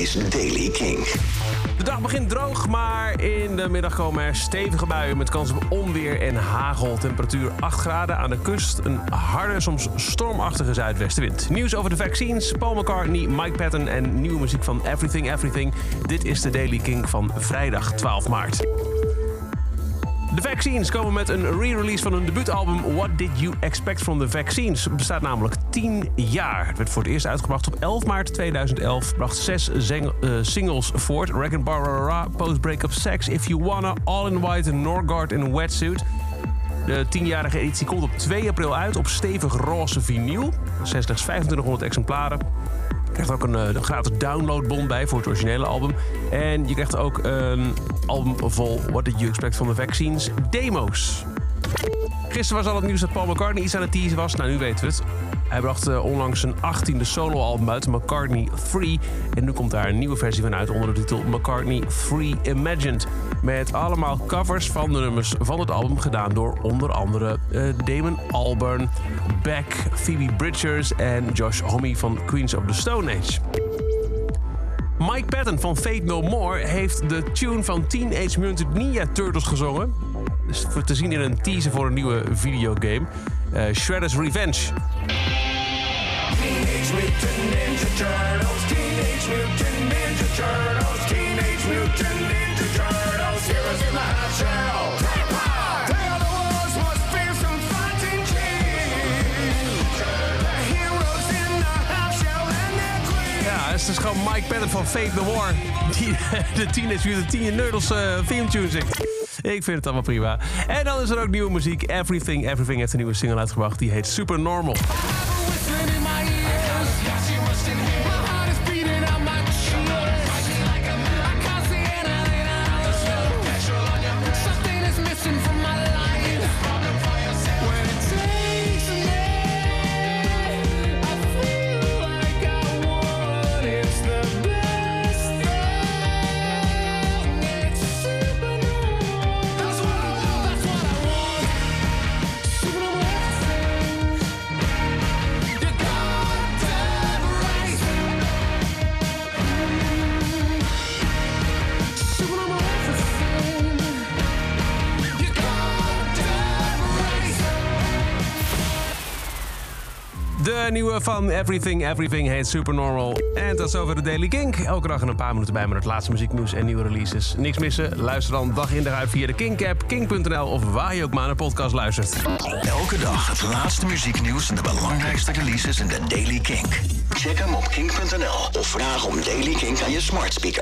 is Daily King. De dag begint droog, maar in de middag komen er stevige buien met kans op onweer en hagel. Temperatuur 8 graden aan de kust. Een harde, soms stormachtige zuidwestenwind. Nieuws over de vaccines, Paul McCartney, Mike Patton en nieuwe muziek van Everything Everything. Dit is de Daily King van vrijdag 12 maart. De Vaccines komen met een re-release van hun debuutalbum What Did You Expect from the Vaccines? Het bestaat namelijk 10 jaar. Het werd voor het eerst uitgebracht op 11 maart 2011. Bracht zes eh, singles voort. Wreck Barara, Post Breakup Sex, If You Wanna, All in White, Norgard in Wetsuit. De 10-jarige editie komt op 2 april uit op stevig roze vinyl. Slechts 2500 exemplaren. Je krijgt ook een, eh, gratis downloadbon bij voor het originele album. En je krijgt ook een album vol What Did You Expect from the Vaccines demo's. Gisteren was al het nieuws dat Paul McCartney iets aan het teasen was. Nou, nu weten we het. Hij bracht eh, onlangs zijn 18e soloalbum uit, McCartney 3. En nu komt daar een nieuwe versie van uit onder de titel McCartney 3 Imagined. Met allemaal covers van de nummers van het album gedaan door onder andere eh, Damon Albarn, Beck, Phoebe Bridgers en Josh Homme van Queens of the Stone Age. Mike Patton van Fate No More heeft de tune van Teenage Mutant Ninja Turtles gezongen. Dus te zien in een teaser voor een nieuwe videogame. Eh, Shredder's Revenge. Mutant Ninja Turtles. Teenage Mutant Ninja Turtles. Teenage Mutant Ninja Turtles. Heroes in the half shell. They are the world's most fearsome fighting. The heroes in the half shell and their queen. Ja, het is dus gewoon Mike Patton van Fate No More. Die de Teenage Mutant Ninja Turtles uh, theme zingt. Ik vind het allemaal prima. En dan is er ook nieuwe muziek. Everything Everything heeft een nieuwe single uitgebracht. Die heet Super Normal. De nieuwe van Everything Everything heet Supernormal. En dat is over de Daily Kink. Elke dag een paar minuten bij met het laatste muzieknieuws en nieuwe releases. Niks missen? Luister dan dag in dag uit via de Kink-app, kink.nl of waar je ook maar naar podcast luistert. Elke dag het laatste muzieknieuws en de belangrijkste releases in de Daily Kink. Check hem op kink.nl of vraag om Daily Kink aan je smart speaker.